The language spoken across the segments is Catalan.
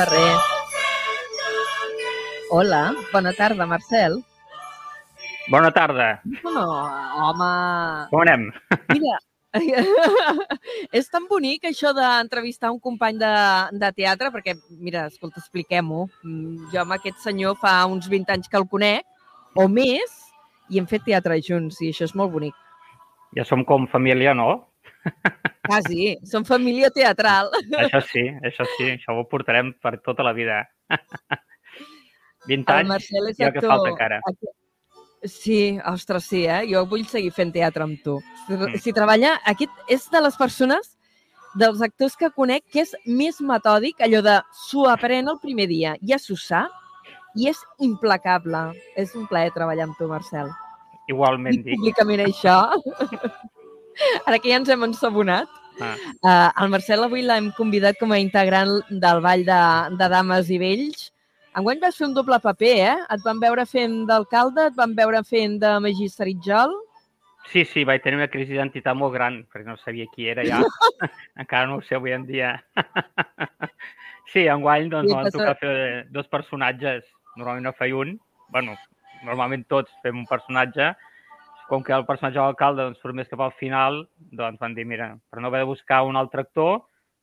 Ferrer. Hola, bona tarda, Marcel. Bona tarda. No, home... Com anem? Mira, és tan bonic això d'entrevistar un company de, de teatre, perquè, mira, escolta, expliquem-ho. Mm, Jo amb aquest senyor fa uns 20 anys que el conec, o més, i hem fet teatre junts, i això és molt bonic. Ja som com família, no? Quasi, som família teatral. Això sí, això sí, això ho portarem per tota la vida. 20 El anys, Marcel és ja que actor. falta encara. Actor. Sí, ostres, sí, eh? Jo vull seguir fent teatre amb tu. Si, Mm. si treballa... Aquest és de les persones, dels actors que conec, que és més metòdic, allò de s'ho aprèn el primer dia, ja s'ho sap, i és implacable. És un plaer treballar amb tu, Marcel. Igualment I dic. públicament això. Ara que ja ens hem ensabonat, Ah, Uh, el Marcel avui l'hem convidat com a integrant del Ball de, de Dames i Vells. Enguany vas fer un doble paper, eh? Et van veure fent d'alcalde, et van veure fent de magistratjol. sí, sí, vaig tenir una crisi d'identitat molt gran, perquè no sabia qui era ja. encara no ho sé avui en dia. sí, enguany doncs, Sí, passa- tocat fer dos personatges. Normalment no feia un. bueno, normalment tots fem un personatge. Com que el personatge de l'alcalde doncs, surt més cap al final, doncs van dir, mira, per no haver de buscar un altre actor,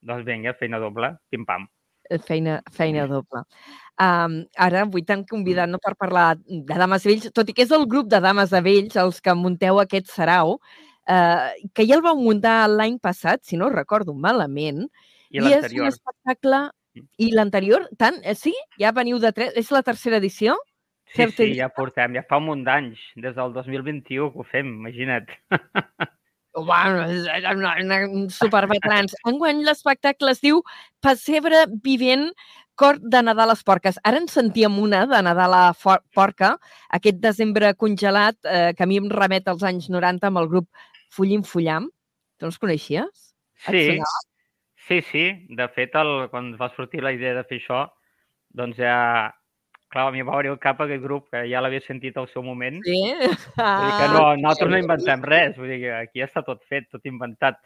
doncs vinga, feina doble, pim-pam. Eh, Feina, feina doble. Um, ara avui t'han convidat no, per parlar de Dames Vells, tot i que és el grup de Dames de Vells els que munteu aquest sarau, uh, que ja el vau muntar l'any passat, si no recordo malament, I I és un espectacle... I l'anterior, tant? Eh, Sí? Ja veniu de tres? És la tercera edició? Sí, certa sí, ja portem, ja fa un munt d'anys, des del 2021 que ho fem, imagina't. Bueno, una, una superveterans. Enguany l'espectacle es diu Pessebre vivent cor de Nadal a les porques. Ara en sentíem una de Nadal a porca, aquest desembre congelat, eh, que a mi em remet als anys 90 amb el grup Fullim Fullam. Tu els coneixies? Sí, sí, sí. De fet, el, quan va sortir la idea de fer això, doncs ja... Clar, a mi va venir al cap aquest grup, que ja l'havia sentit al seu moment. Sí? Vull dir que Ah, no, nosaltres no inventem res, vull dir que aquí està tot fet, tot inventat.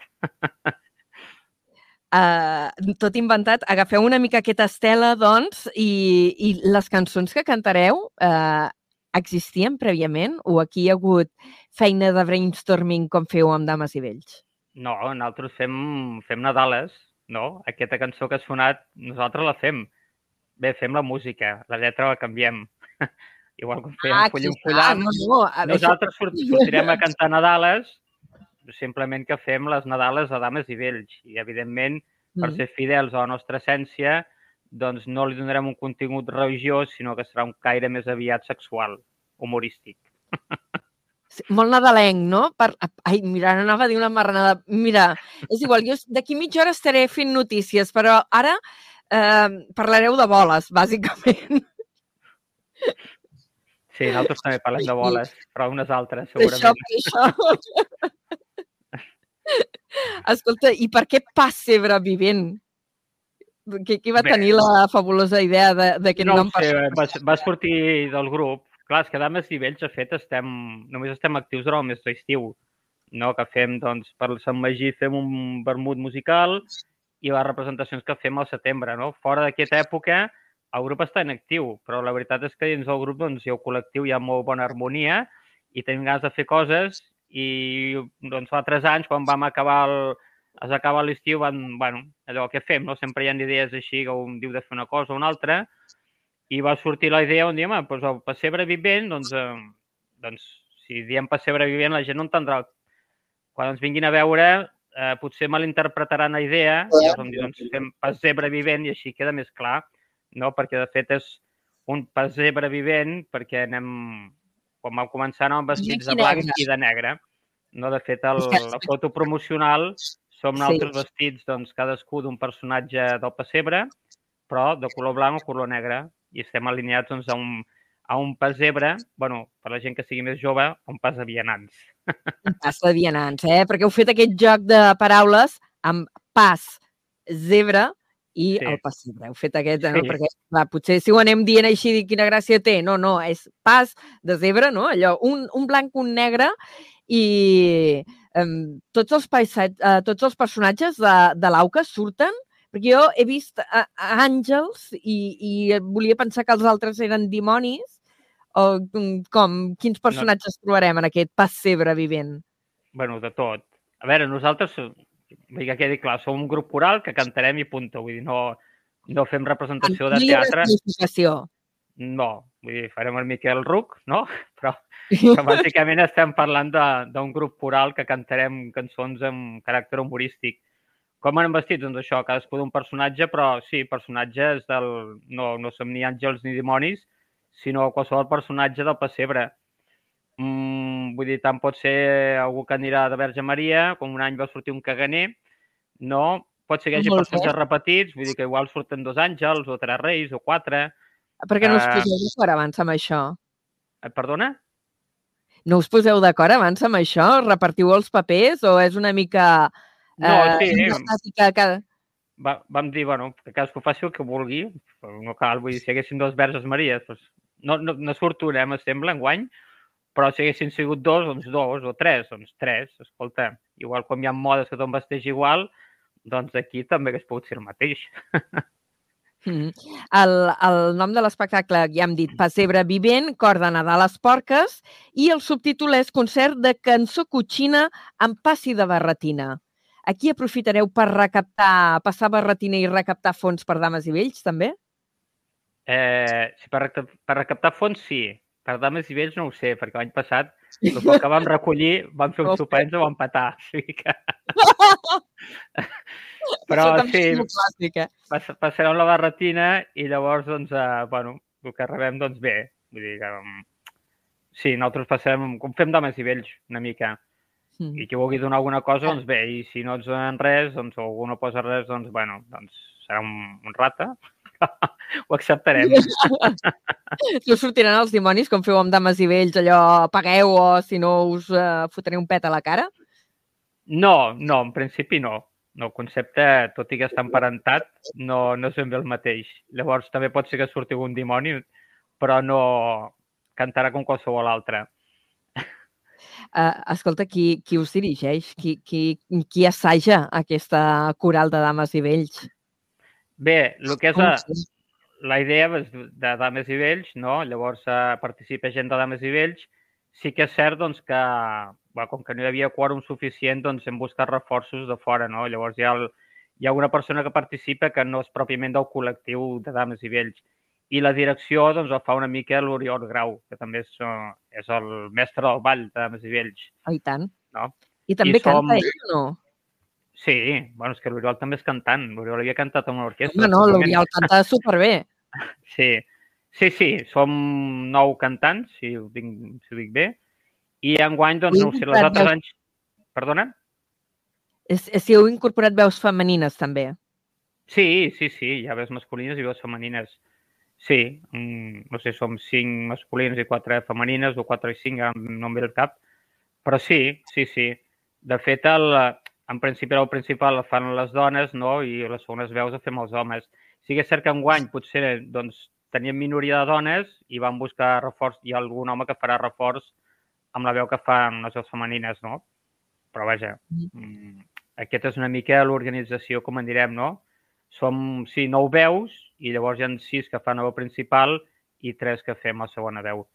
Uh, tot inventat. Agafeu una mica aquesta estela, doncs, i, i les cançons que cantareu uh, existien prèviament o aquí hi ha hagut feina de brainstorming com feu amb Dames i Vells? No, nosaltres fem, fem Nadales, no? Aquesta cançó que ha sonat, nosaltres la fem. Bé, fem la música, la lletra la canviem. Igual com fem Ah, Full està. Fullam, No, no, a Nosaltres sort, sortirem a cantar Nadales, simplement que fem les Nadales a dames i vells. I, evidentment, per Mm. ser fidels a la nostra essència, doncs no li donarem un contingut religiós, sinó que serà un caire més aviat sexual, humorístic. Sí, molt nadalenc, no? Per... Ai, mira, ara anava a dir una marranada. Mira, és igual, jo d'aquí mitja hora estaré fent notícies, però ara eh, parlareu de boles, bàsicament. Sí, nosaltres també parlem de boles, però unes altres, Això, segurament. això. Escolta, i per què pessebre vivent? Qui, qui va Bé. tenir la fabulosa idea de, de que no nom sé, va, va sortir del grup. Clar, és que Dames i Vells, de fet, estem, només estem actius durant el mes d'estiu. No? Que fem, doncs, per Sant Magí fem un vermut musical i les representacions que fem al setembre. No? Fora d'aquesta època, el grup està inactiu, però la veritat és que dins del grup doncs, ha un col·lectiu, hi ha molt bona harmonia i tenim ganes de fer coses i doncs, fa tres anys, quan vam acabar el, es acaba l'estiu, van, bueno, allò que fem, no? sempre hi ha idees així, que un diu de fer una cosa o una altra, i va sortir la idea un dia, home, doncs el pessebre vivent, doncs, eh, doncs si diem pessebre vivent, la gent no entendrà. Quan ens vinguin a veure, eh, potser malinterpretaran la idea, i llavors dir, doncs fem pessebre vivent i així queda més clar, no? perquè de fet és un pessebre vivent perquè anem, quan vam començar anàvem vestits de blanc i de negre. No? De fet, el, la foto promocional som Sí. nosaltres vestits, doncs, cadascú d'un personatge del pessebre, però de color blanc o color negre, i estem alineats doncs, a, un, a un pessebre, bueno, per la gent que sigui més jove, un pas de vianants. Un pas de vianants, eh? Perquè heu fet aquest joc de paraules amb pas, zebra i Sí. el pessebre. Heu fet aquest, no? Sí. Perquè, clar, potser si ho anem dient així, dic, quina gràcia té. No, no, és pas de zebra, no? Allò, un, un blanc, un negre i um, tots, els paisat, uh, tots els personatges de, de l'Auca surten Perquè jo he vist a àngels i, i volia pensar que els altres eren dimonis, o mm, com? Quins personatges no. trobarem en aquest pessebre vivent? bueno, de tot. A veure, nosaltres, vull que quedi clar, som un grup coral que cantarem i punta. Vull dir, no, no fem representació de teatre. No, vull dir, farem el Miquel Ruc, no? Però que bàsicament estem parlant d'un grup coral que cantarem cançons amb caràcter humorístic. Com anem vestits? Doncs això, cadascú d'un personatge, però sí, personatges del... No, no som ni àngels ni dimonis, sinó qualsevol personatge del pessebre. Mm, vull dir, tant pot ser algú que anirà de Verge Maria, com un any va sortir un caganer, no? Pot ser que hi hagi personatges repetits, vull dir que igual surten dos àngels, o tres reis, o quatre. Per què no us poseu d'acord abans amb això? Eh, perdona? No us poseu d'acord abans amb això? Repartiu els papers o és una mica... No, eh, sí. Que, que... Va, vam dir, bueno, que cadascú faci el que vulgui. No cal, vull dir, si haguessin dos verges maries, doncs no, no, no surt una, eh, m'assembla, enguany, però si haguessin sigut dos, doncs dos, o tres, doncs tres, escolta. Igual com hi ha modes que tothom vesteix igual, doncs aquí també hagués pogut ser el mateix. Mm. El, el nom de l'espectacle, ja hem dit, Passebre Vivent, Cor de Nadal les Porques, i el subtítol és Concert de cançó cotxina amb passi de barretina. Aquí aprofitareu per recaptar, passar barretina i recaptar fons per dames i vells, també? Eh, per, per recaptar fons, sí. Per dames i vells no ho sé, perquè l'any passat el que vam recollir vam fer un sopar i ens ho vam patar. O sigui que... Però sí, clàssic, eh? passarem la barretina i llavors, doncs, eh, bueno, el que rebem, doncs bé. Vull dir que, um, sí, nosaltres passarem, com fem dames i vells, una mica. Mm. I qui vulgui donar alguna cosa, doncs bé, i si no ens donen res, doncs, o algú no posa res, doncs, bueno, doncs serà un, un rata, ho acceptarem. no sortiran els dimonis com feu amb dames i vells, allò pagueu o si no us uh, fotré un pet a la cara? No, no, en principi no. No, el concepte, tot i que està emparentat, no, no és ben bé el mateix. Llavors també pot ser que surti un dimoni, però no cantarà com qualsevol altre. Uh, escolta, qui, qui us dirigeix? Qui, qui, qui assaja aquesta coral de dames i vells? Bé, el que és la, la idea de dames i vells, no? Llavors uh, participa gent de dames i vells. Sí que és cert doncs, que, bueno, com que no hi havia quòrum suficient, doncs hem buscat reforços de fora, no? Llavors hi ha, el, hi ha una persona que participa que no és pròpiament del col·lectiu de dames i vells. I la direcció doncs, ho fa una mica l'Oriol Grau, que també és, uh, és el mestre del ball de dames i vells. Oh, I tant. No? I també I canta som... ell o no? Sí, bueno, és que l'Oriol també és cantant. L'Oriol havia cantat amb l'orquestra. Home, no, l'Oriol canta superbé. Sí, sí, sí, som nou cantants, si ho dic, si ho dic bé, i enguany, doncs, no sé, els altres anys... Perdona? És, és, si heu incorporat veus femenines, també. Sí, sí, sí, hi ha veus masculines i veus femenines. Sí, mm, no sé, som cinc masculines i quatre femenines, o quatre i cinc, no em ve el cap, però sí, sí, sí. De fet, el, en principi el principal el fan les dones no? i les segones veus les fem els homes. Sí que és cert que enguany potser doncs, teníem minoria de dones i van buscar reforç, hi ha algun home que farà reforç amb la veu que fan les veus femenines, no? Però vaja, mm. aquesta és una mica l'organització, com en direm, no? Som, sí, nou veus i llavors hi ha sis que fan la veu principal i tres que fem la segona veu.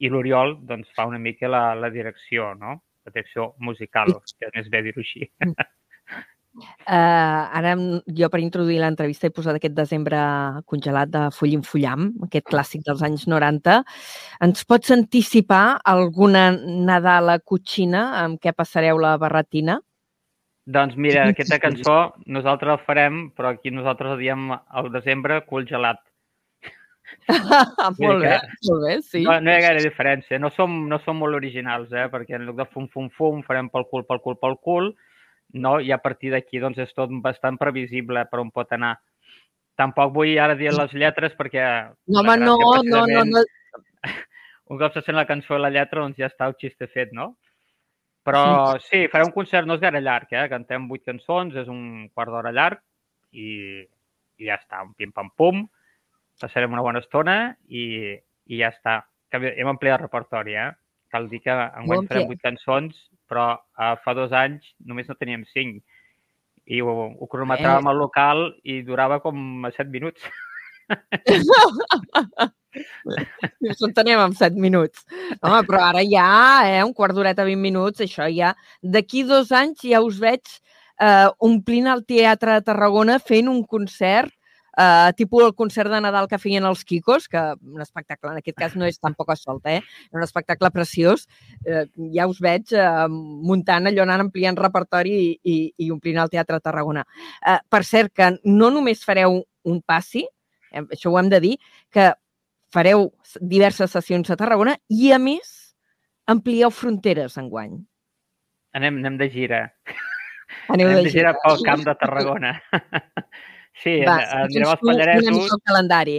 I l'Oriol, doncs, fa una mica la, la direcció, no? Protecció musical, que és més bé dir-ho així. Uh, ara jo per introduir l'entrevista he posat aquest desembre congelat de Fullim Fullam, aquest clàssic dels anys 90. Ens pots anticipar alguna Nadala cotxina amb què passareu la barretina? Doncs mira, aquesta cançó nosaltres la farem, però aquí nosaltres la diem al desembre cul gelat. molt bé, molt bé, sí. No, no hi ha gaire diferència. No som, no som molt originals, eh? perquè en lloc de fum, fum, fum, farem pel cul, pel cul, pel cul, no? i a partir d'aquí doncs, és tot bastant previsible per on pot anar. Tampoc vull ara dir les lletres perquè... No, home, no, no, no, no. Un cop se sent la cançó i la lletra, doncs ja està el xiste fet, no? Però sí, faré un concert, no és gaire llarg, eh? Cantem vuit cançons, és un quart d'hora llarg i, i ja està, un pim-pam-pum. -pum passarem una bona estona i, i ja està. Hem ampliat el repertori, eh? Cal dir que enguany farem vuit cançons, però uh, fa dos anys només no teníem cinc. i ho, ho cronometràvem al local i durava com 7 minuts. Ens entenem en 7 minuts. Home, però ara ja, eh, un quart d'horeta, 20 minuts, això ja... D'aquí dos anys ja us veig eh, omplint el Teatre de Tarragona fent un concert Uh, tipus el concert de Nadal que feien els Kikos, que un espectacle, en aquest cas no és tampoc a solta, eh? és un espectacle preciós. Uh, ja us veig uh, muntant allò, anant ampliant repertori i, i, i omplint el Teatre de Tarragona. Uh, per cert, que no només fareu un passi, eh, això ho hem de dir, que fareu diverses sessions a Tarragona i, a més, amplieu fronteres enguany. Anem, anem de gira. Aneu anem de de gira gira. pel camp de Tarragona. Sí, Va, anirem als Pallaresos. el calendari.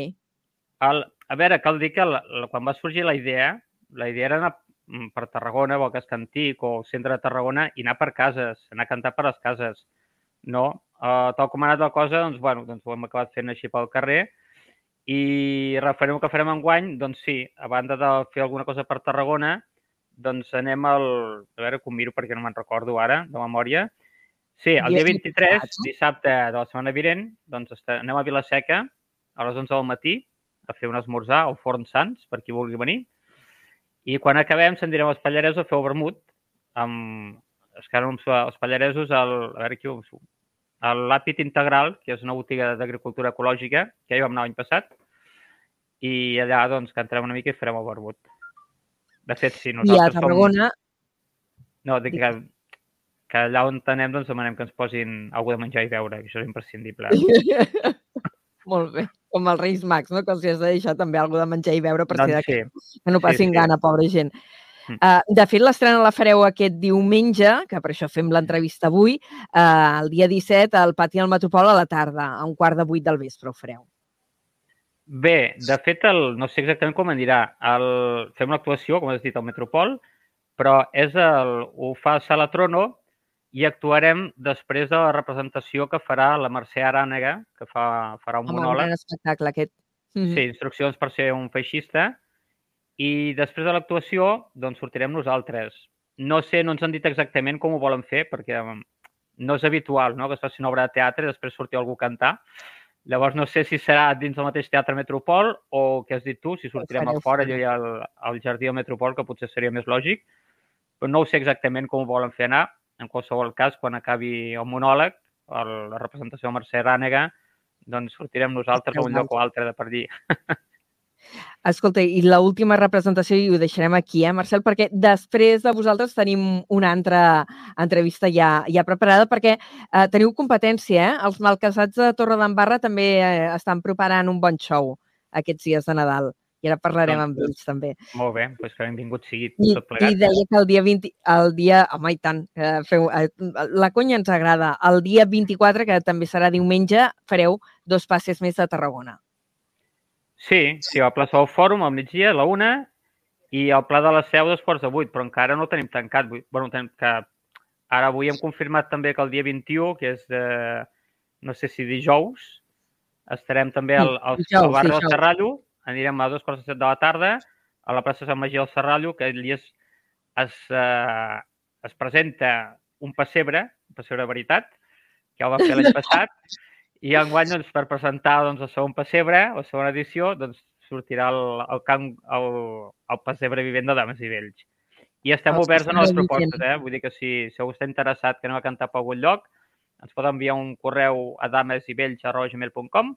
El, a veure, cal dir que la, la, quan va sorgir la idea, la idea era anar mm, per Tarragona, o a Antic, o al centre de Tarragona, i anar per cases, anar a cantar per les cases. No? Uh, tal com ha anat la cosa, doncs, bueno, doncs ho hem acabat fent així pel carrer. I referent que farem enguany, doncs sí, a banda de fer alguna cosa per Tarragona, doncs anem al... A veure, ho miro perquè no me'n recordo ara, de memòria. Sí, el dia Dies 23, indicats, no? dissabte de la setmana vinent, doncs anem a Vilaseca a les 11 del matí a fer un esmorzar al Forn Sants, per qui vulgui venir. I quan acabem se'n direm als Pallaresos a fer el vermut amb, és que ara els Pallaresos, el, a veure qui ho L'Àpid Integral, que és una botiga d'agricultura ecològica, que ja hi vam anar l'any passat, i allà doncs cantarem una mica i farem el vermut. De fet, sí, I a nosaltres Tarragona, som... No, dic que, que allà on anem doncs demanem que ens posin alguna de menjar i beure, que això és imprescindible. molt bé, com els Reis Mags, no? que els has de deixar també alguna de menjar i beure per si doncs d'aquí sí, que no sí, passin sí. gana, pobra gent. Mm. Uh, de fet, l'estrena la fareu aquest diumenge, que per això fem l'entrevista avui, uh, el dia 17, al Pati del Metropol a la tarda, a un quart de vuit del vespre ho fareu. Bé, de fet, el, no sé exactament com anirà. El, fem l'actuació, com has dit, al Metropol, però és el, ho fa Sala Trono i actuarem després de la representació que farà la Mercè Arànega, que fa, farà un monòleg. gran espectacle aquest. Mm Sí, instruccions per ser un feixista. I després de l'actuació, doncs sortirem nosaltres. No sé, no ens han dit exactament com ho volen fer, perquè mm, no és habitual no? que es faci una obra de teatre i després surti algú a cantar. Llavors no sé si serà dins del mateix Teatre Metropol o què has dit tu, si sortirem a fora, allà al, al Jardí del Metropol, que potser seria més lògic. Però no ho sé exactament com ho volen fer anar. En qualsevol cas, quan acabi el monòleg, el, la representació de Mercè Rànega, doncs sortirem nosaltres a un lloc o altre de per allí. Escolta, i l'última representació, i ho deixarem aquí, eh, Marcel, perquè després de vosaltres tenim una altra entrevista ja, ja preparada, perquè eh, teniu competència, eh? Els malcasats de Torredembarra també eh, estan preparant un bon show aquests dies de Nadal. I ara parlarem amb ells, també. Molt bé, doncs que benvingut sigui I, tot I plegat. deia que el dia 20, el dia, home, i tant, eh, feu, eh, la conya ens agrada. El dia 24, que també serà diumenge, fareu dos passes més a Tarragona. Sí, sí, a la plaça del Fòrum al migdia, a la una, i al Pla de la Seu dos quarts de vuit, però encara no ho tenim tancat. Bueno, tenim que... Ara avui hem confirmat també que el dia 21, que és de, no sé si dijous, estarem també al, al, dijous, al barri del. Serrallo, anirem a dos quarts de set de la tarda, a la plaça Sant Magí del Serrallo, que allí es, es, eh, es presenta un pessebre, un pessebre de veritat, que el va fer l'any passat, i enguany, doncs, per presentar doncs, el segon pessebre, la segona edició, doncs, sortirà el, el, camp, el, el pessebre vivent de Dames i Vells. I estem Els oberts a pessebre propostes, eh? Vull dir que si, si algú està interessat que anem a cantar per algun lloc, ens pot enviar un correu a damesivells.com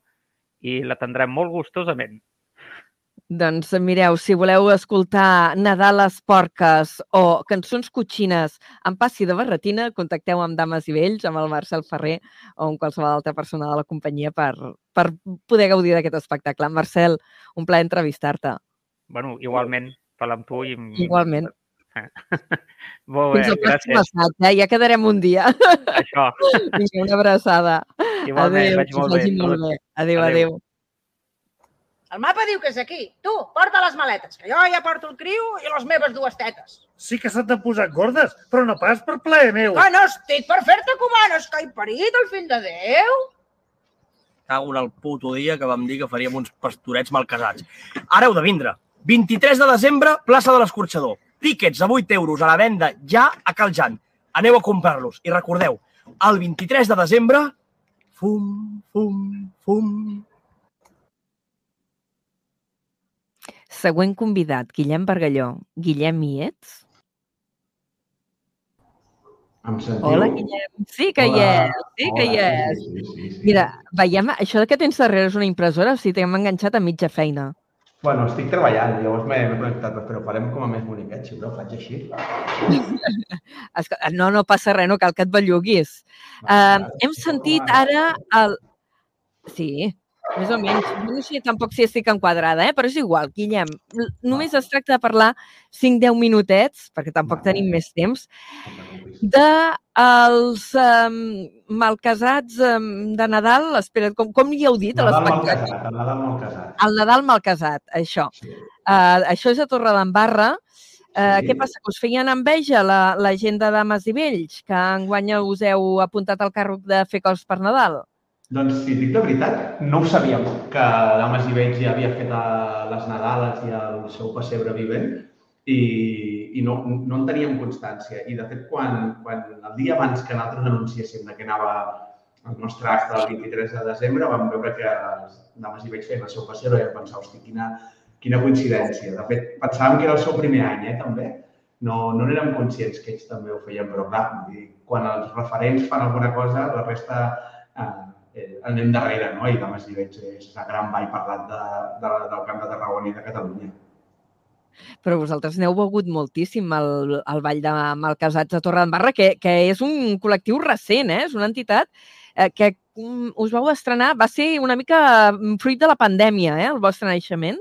i l'atendrem molt gustosament. Doncs mireu, si voleu escoltar Nadal a les porques o cançons cotxines en passi de barretina, contacteu amb Dames i Vells, amb el Marcel Ferrer o amb qualsevol altra persona de la companyia per, per poder gaudir d'aquest espectacle. Marcel, un plaer entrevistar-te. bueno, igualment, parlar amb tu i... Igualment. Molt bé, Fins al pròxim assaig, eh? Ja quedarem un dia. Això, Vinga, una abraçada. igualment, adéu, vaig molt bé. molt bé. Adéu, Adéu. adéu. El mapa diu que és aquí. Tu, porta les maletes, que jo ja porto el criu i les meves dues tetes. Sí que se t'han posat gordes, però no pas per plaer meu. Que no estic per fer-te comanes, que he parit el fill de Déu. Cago en el puto dia que vam dir que faríem uns pastorets mal casats. Ara heu de vindre. 23 de desembre, plaça de l'Escorxador. Tíquets a 8 euros a la venda ja a Cal Jan. Aneu a comprar-los. I recordeu, el 23 de desembre, fum, fum, fum, Següent convidat, Guillem Bargalló. Guillem, hi ets? Em sentiu? Hola, Guillem. Sí que hi Hola. és, sí que hi Hola, és. Sí, sí, sí, sí. Mira, veiem, això que tens darrere és una impressora, o sigui, t'hem enganxat a mitja feina. Bueno, estic treballant, llavors m'he connectat, però farem com a més boniquet, si no, faig així. No, no passa res, no cal que et belluguis. Uh, hem sentit ara el... Sí, més o menys. No sé tampoc si estic enquadrada, eh? però és igual, Guillem. Només es tracta de parlar 5-10 minutets, perquè tampoc tenim més temps, de els um, malcasats um, de Nadal. Espera, com, com li heu dit a l'espectacle? el Nadal mal casat. El Nadal mal casat, això. Sí. Uh, això és a Torredembarra. Uh, Sí. Què passa? Que us feien enveja la, la gent de Dames i Vells, que enguany us heu apuntat al carro de fer coses per Nadal? Doncs, si dic la veritat, no ho sabíem, que Dames i Vells ja havia fet a les Nadales i el seu pessebre vivent i, i no, no en teníem constància. I, de fet, quan, quan el dia abans que nosaltres anunciéssim de que anava el nostre acte el 23 de desembre, vam veure que les Dames i Vells feien el seu pessebre i vam pensar, hosti, quina, quina coincidència. De fet, pensàvem que era el seu primer any, eh, també. No, no n'érem conscients que ells també ho feien, però clar, quan els referents fan alguna cosa, la resta eh, eh, anem darrere, no? I Dames i Vells és la gran ball parlat de, de, del Camp de Tarragona i de Catalunya. Però vosaltres n'heu begut moltíssim al, al Vall de Malcasats de Torredembarra, que, que és un col·lectiu recent, eh? és una entitat eh, que us vau estrenar, va ser una mica mm, fruit de la pandèmia, eh? el vostre naixement.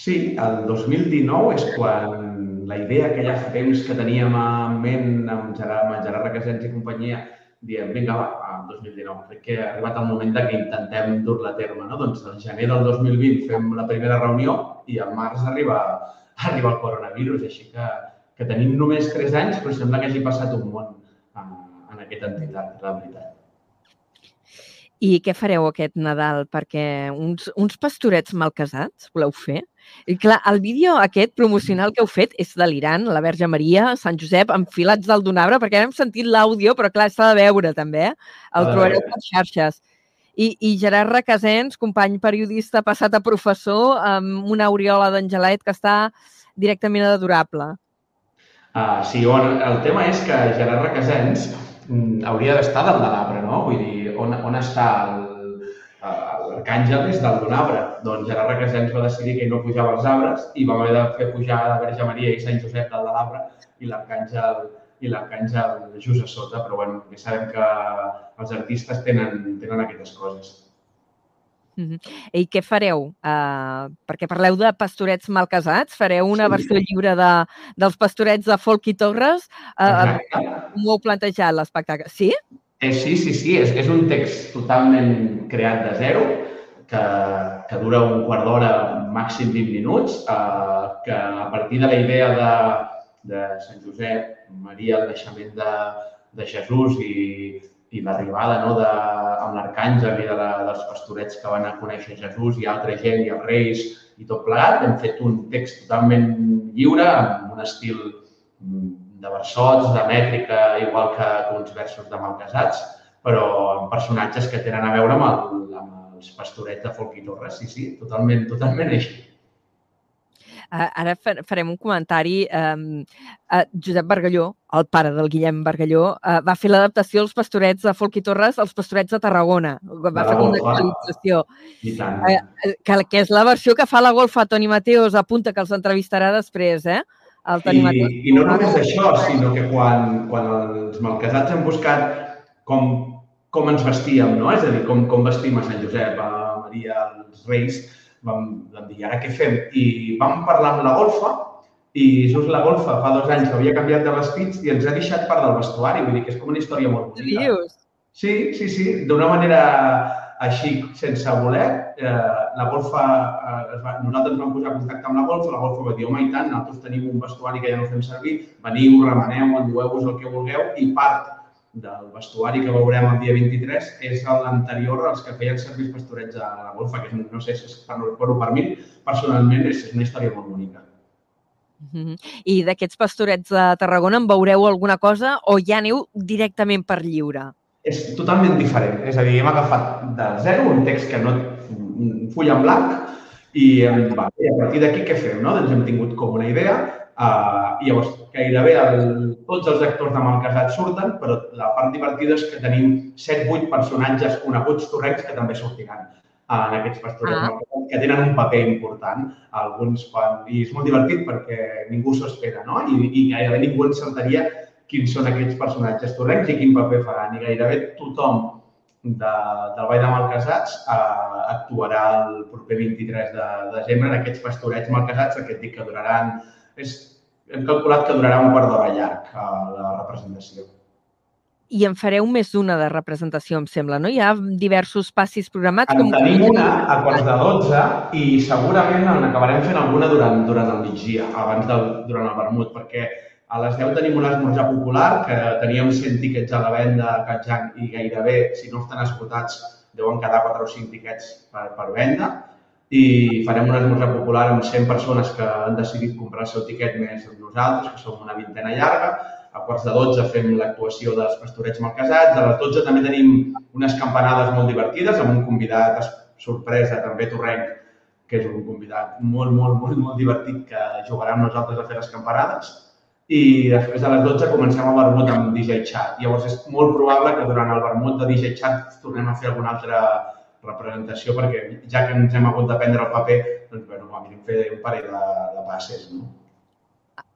Sí, el 2019 és quan la idea que ja fa temps que teníem en ment amb Gerard, amb Gerard Requesens i companyia, diem, vinga, va, el 2019. Crec que ha arribat el moment de que intentem dur-la a terme. No? Doncs al gener del 2020 fem la primera reunió i al març arriba, arriba el coronavirus, així que, que tenim només 3 anys, però sembla que hagi passat un món en, en aquesta entitat, la veritat. I què fareu aquest Nadal? Perquè uns, uns pastorets mal casats voleu fer? I clar, el vídeo aquest promocional que heu fet és delirant, la Verge Maria, Sant Josep, enfilats del Donabre, perquè hem sentit l'àudio, però clar, s'ha de veure també, eh? El trobareu per xarxes. I, I Gerard Requesens, company periodista passat a professor, amb una aureola d'Angelet que està directament adorable. Uh, sí, on, el tema és que Gerard Requesens mm, hauria d'estar dalt de l'arbre, no? Vull dir, on, on està el- l'arcàngel és dalt d'un arbre. Doncs Gerard Requesens va decidir que ell no pujava als arbres i vam haver de fer pujar la Verge Maria i Sant Josep dalt de l'arbre i l'arcàngel i l'arcàngel just a sota, però bueno, ja sabem que els artistes tenen, tenen aquestes coses. I què fareu? Uh, perquè parleu de pastorets mal casats, fareu una Sí. versió lliure de, dels pastorets de Folk i Torres. Uh, Exacte. com ho heu plantejat, l'espectacle? Sí? Eh, sí, sí, sí, és, és un text totalment creat de zero, que, que dura un quart d'hora, màxim 20 minuts, eh, que a partir de la idea de, de Sant Josep, Maria, el naixement de, de Jesús i, i l'arribada no, de, amb l'arcàngel i de la, dels pastorets que van a conèixer Jesús i altra gent i els reis i tot plegat, hem fet un text totalment lliure, amb un estil mm, de versots, de mètrica, igual que, uns versos de malcasats, però amb personatges que tenen a veure amb, el, amb els pastorets de Folk i Torres. Sí, sí, totalment, totalment així. Ara fa- farem un comentari. Uh, Josep Bargalló, el pare del Guillem Bargalló, uh, va fer l'adaptació als pastorets de Folk i Torres als pastorets de Tarragona. Va fer una actualització. Eh, eh, que, que és la versió que fa la golfa Toni Mateos, apunta que els entrevistarà després, eh? El Toni I, Mateos. I no només això, sinó que quan, quan els malcasats han buscat com, com ens vestíem, no? és a dir, com, com vestim a Sant Josep, a Maria, als Reis, vam, vam dir, ara què fem? I vam parlar amb la golfa i just la golfa fa dos anys havia canviat de vestits i ens ha deixat part del vestuari, vull dir que és com una història molt bonica. dius? Sí, sí, sí, d'una manera així, sense voler, eh, la golfa, eh, va, nosaltres vam posar contacte amb la golfa, la golfa va dir, home, i tant, nosaltres tenim un vestuari que ja no fem servir, veniu, remeneu, endueu-vos el que vulgueu, i part del vestuari que veurem el dia 23 és l'anterior als que feien servir els pastorets a la golfa, que no sé si és per, per, per mi, personalment, és, una història molt bonica. Mhm. I d'aquests pastorets de Tarragona en veureu alguna cosa o ja aneu directament per lliure? És totalment diferent. És a dir, hem agafat de zero un text que no... un full en blanc i, va, i a partir d'aquí què fem? No? Doncs hem tingut com una idea uh, i llavors gairebé el, tots els actors de Malcasat surten, però la part divertida és que tenim 7-8 personatges coneguts torrencs que també sortiran en aquests pastorets Ah. ah. que tenen un paper important. Alguns quan... I és molt divertit perquè ningú s'ho espera, no? I, I gairebé ningú encertaria quins són aquests personatges torrencs i quin paper faran. I gairebé tothom de, del Vall de Malcasats eh, actuarà el proper 23 de desembre en aquests pastorets malcasats, aquest dic que duraran... És, hem calculat que durarà un quart d'hora llarg eh, la representació. I en fareu més d'una de representació, em sembla, no? Hi ha diversos passis programats. En tenim una a quarts de 12 i segurament en acabarem fent alguna durant, durant el migdia, abans del, durant el vermut, perquè a les 10 tenim un esmorzar popular que teníem 100 tiquets a la venda a Catjang i gairebé, si no estan esgotats, deuen quedar 4 o 5 tiquets per, per venda i farem un esmorzar popular amb 100 persones que han decidit comprar el seu tiquet més nosaltres, que som una vintena llarga. A quarts de 12 fem l'actuació dels pastorets malcasats. A les 12 també tenim unes campanades molt divertides amb un convidat es- sorpresa, també torrenc, que és un convidat molt, molt, molt, molt divertit que jugarà amb nosaltres a fer les campanades. I després de les 12 comencem el vermut amb DJ Chat. Llavors és molt probable que durant el vermut de DJ Chat tornem a fer alguna altra representació perquè ja que ens hem hagut de prendre el paper, doncs bueno, a fer un parell de, de passes. No?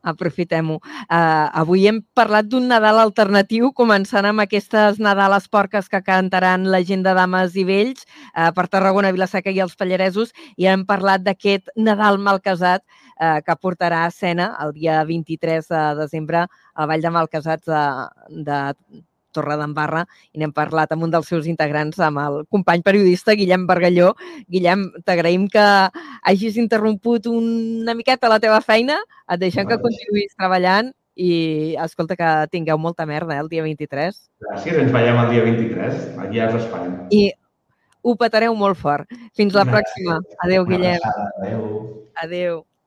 Aprofitem-ho. Uh, avui hem parlat d'un Nadal alternatiu, començant amb aquestes Nadales porques que cantaran la gent de Dames i Vells uh, per Tarragona, Vilaseca i els Pallaresos, i hem parlat d'aquest Nadal malcasat uh, que portarà a escena el dia 23 de desembre al Vall de Malcasats de, de Torredembarra i n'hem parlat amb un dels seus integrants, amb el company periodista Guillem Bargalló. Guillem, t'agraïm que hagis interromput una miqueta la teva feina, et deixem que Vale. continuïs treballant i escolta que tingueu molta merda eh, el dia 23 Gràcies, ens veiem el dia 23. Allà us esperem. i ho petareu molt fort. Fins la pròxima. Adéu, Guillem. Adéu. Adéu.